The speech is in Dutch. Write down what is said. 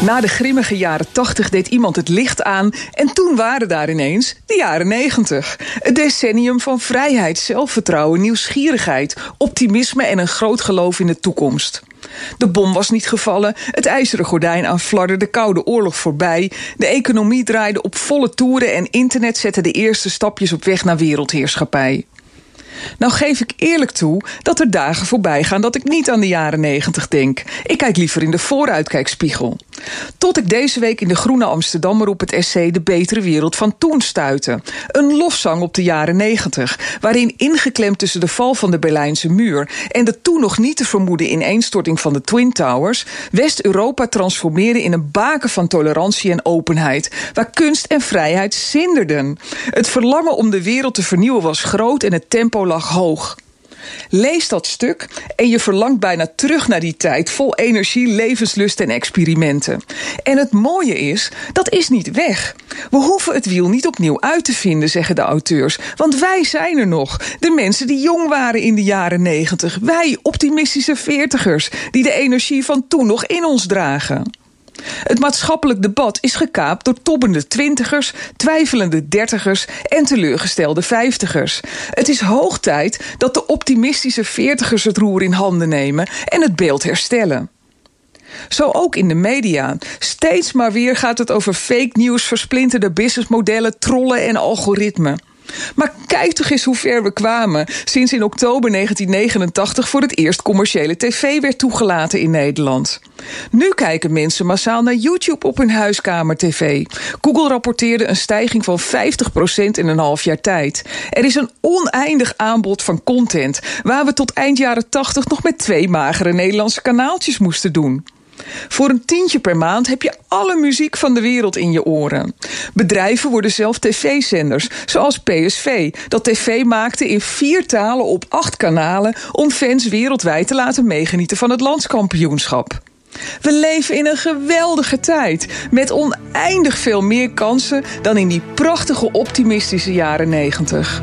Na de grimmige jaren 80 deed iemand het licht aan en toen waren daar ineens de jaren 90. Het decennium van vrijheid, zelfvertrouwen, nieuwsgierigheid, optimisme en een groot geloof in de toekomst. De bom was niet gevallen, het ijzeren gordijn aanflarde de Koude Oorlog voorbij, de economie draaide op volle toeren en internet zette de eerste stapjes op weg naar wereldheerschappij. Nou geef ik eerlijk toe dat er dagen voorbij gaan dat ik niet aan de jaren 90 denk. Ik kijk liever in de vooruitkijkspiegel. Tot ik deze week in de Groene Amsterdammer op het essay De Betere Wereld van Toen stuitte. Een lofzang op de jaren 90, waarin ingeklemd tussen de val van de Berlijnse muur en de toen nog niet te vermoeden ineenstorting van de Twin Towers, West-Europa transformeerde in een baken van tolerantie en openheid, waar kunst en vrijheid zinderden. Het verlangen om de wereld te vernieuwen was groot en het tempo lag hoog. Lees dat stuk en je verlangt bijna terug naar die tijd vol energie, levenslust en experimenten. En het mooie is, dat is niet weg. We hoeven het wiel niet opnieuw uit te vinden, zeggen de auteurs. Want wij zijn er nog. De mensen die jong waren in de jaren negentig. Wij, optimistische veertigers, die de energie van toen nog in ons dragen. Het maatschappelijk debat is gekaapt door tobbende twintigers, twijfelende dertigers en teleurgestelde vijftigers. Het is hoog tijd dat de optimistische veertigers het roer in handen nemen en het beeld herstellen. Zo ook in de media. Steeds maar weer gaat het over fake news, versplinterde businessmodellen, trollen en algoritmen. Maar kijk toch eens hoe ver we kwamen sinds in oktober 1989 voor het eerst commerciële tv werd toegelaten in Nederland. Nu kijken mensen massaal naar YouTube op hun huiskamer-tv. Google rapporteerde een stijging van 50% in een half jaar tijd. Er is een oneindig aanbod van content, waar we tot eind jaren 80 nog met twee magere Nederlandse kanaaltjes moesten doen. Voor een tientje per maand heb je alle muziek van de wereld in je oren. Bedrijven worden zelf tv-zenders, zoals PSV, dat tv maakte in vier talen op acht kanalen om fans wereldwijd te laten meegenieten van het landskampioenschap. We leven in een geweldige tijd, met oneindig veel meer kansen dan in die prachtige optimistische jaren negentig.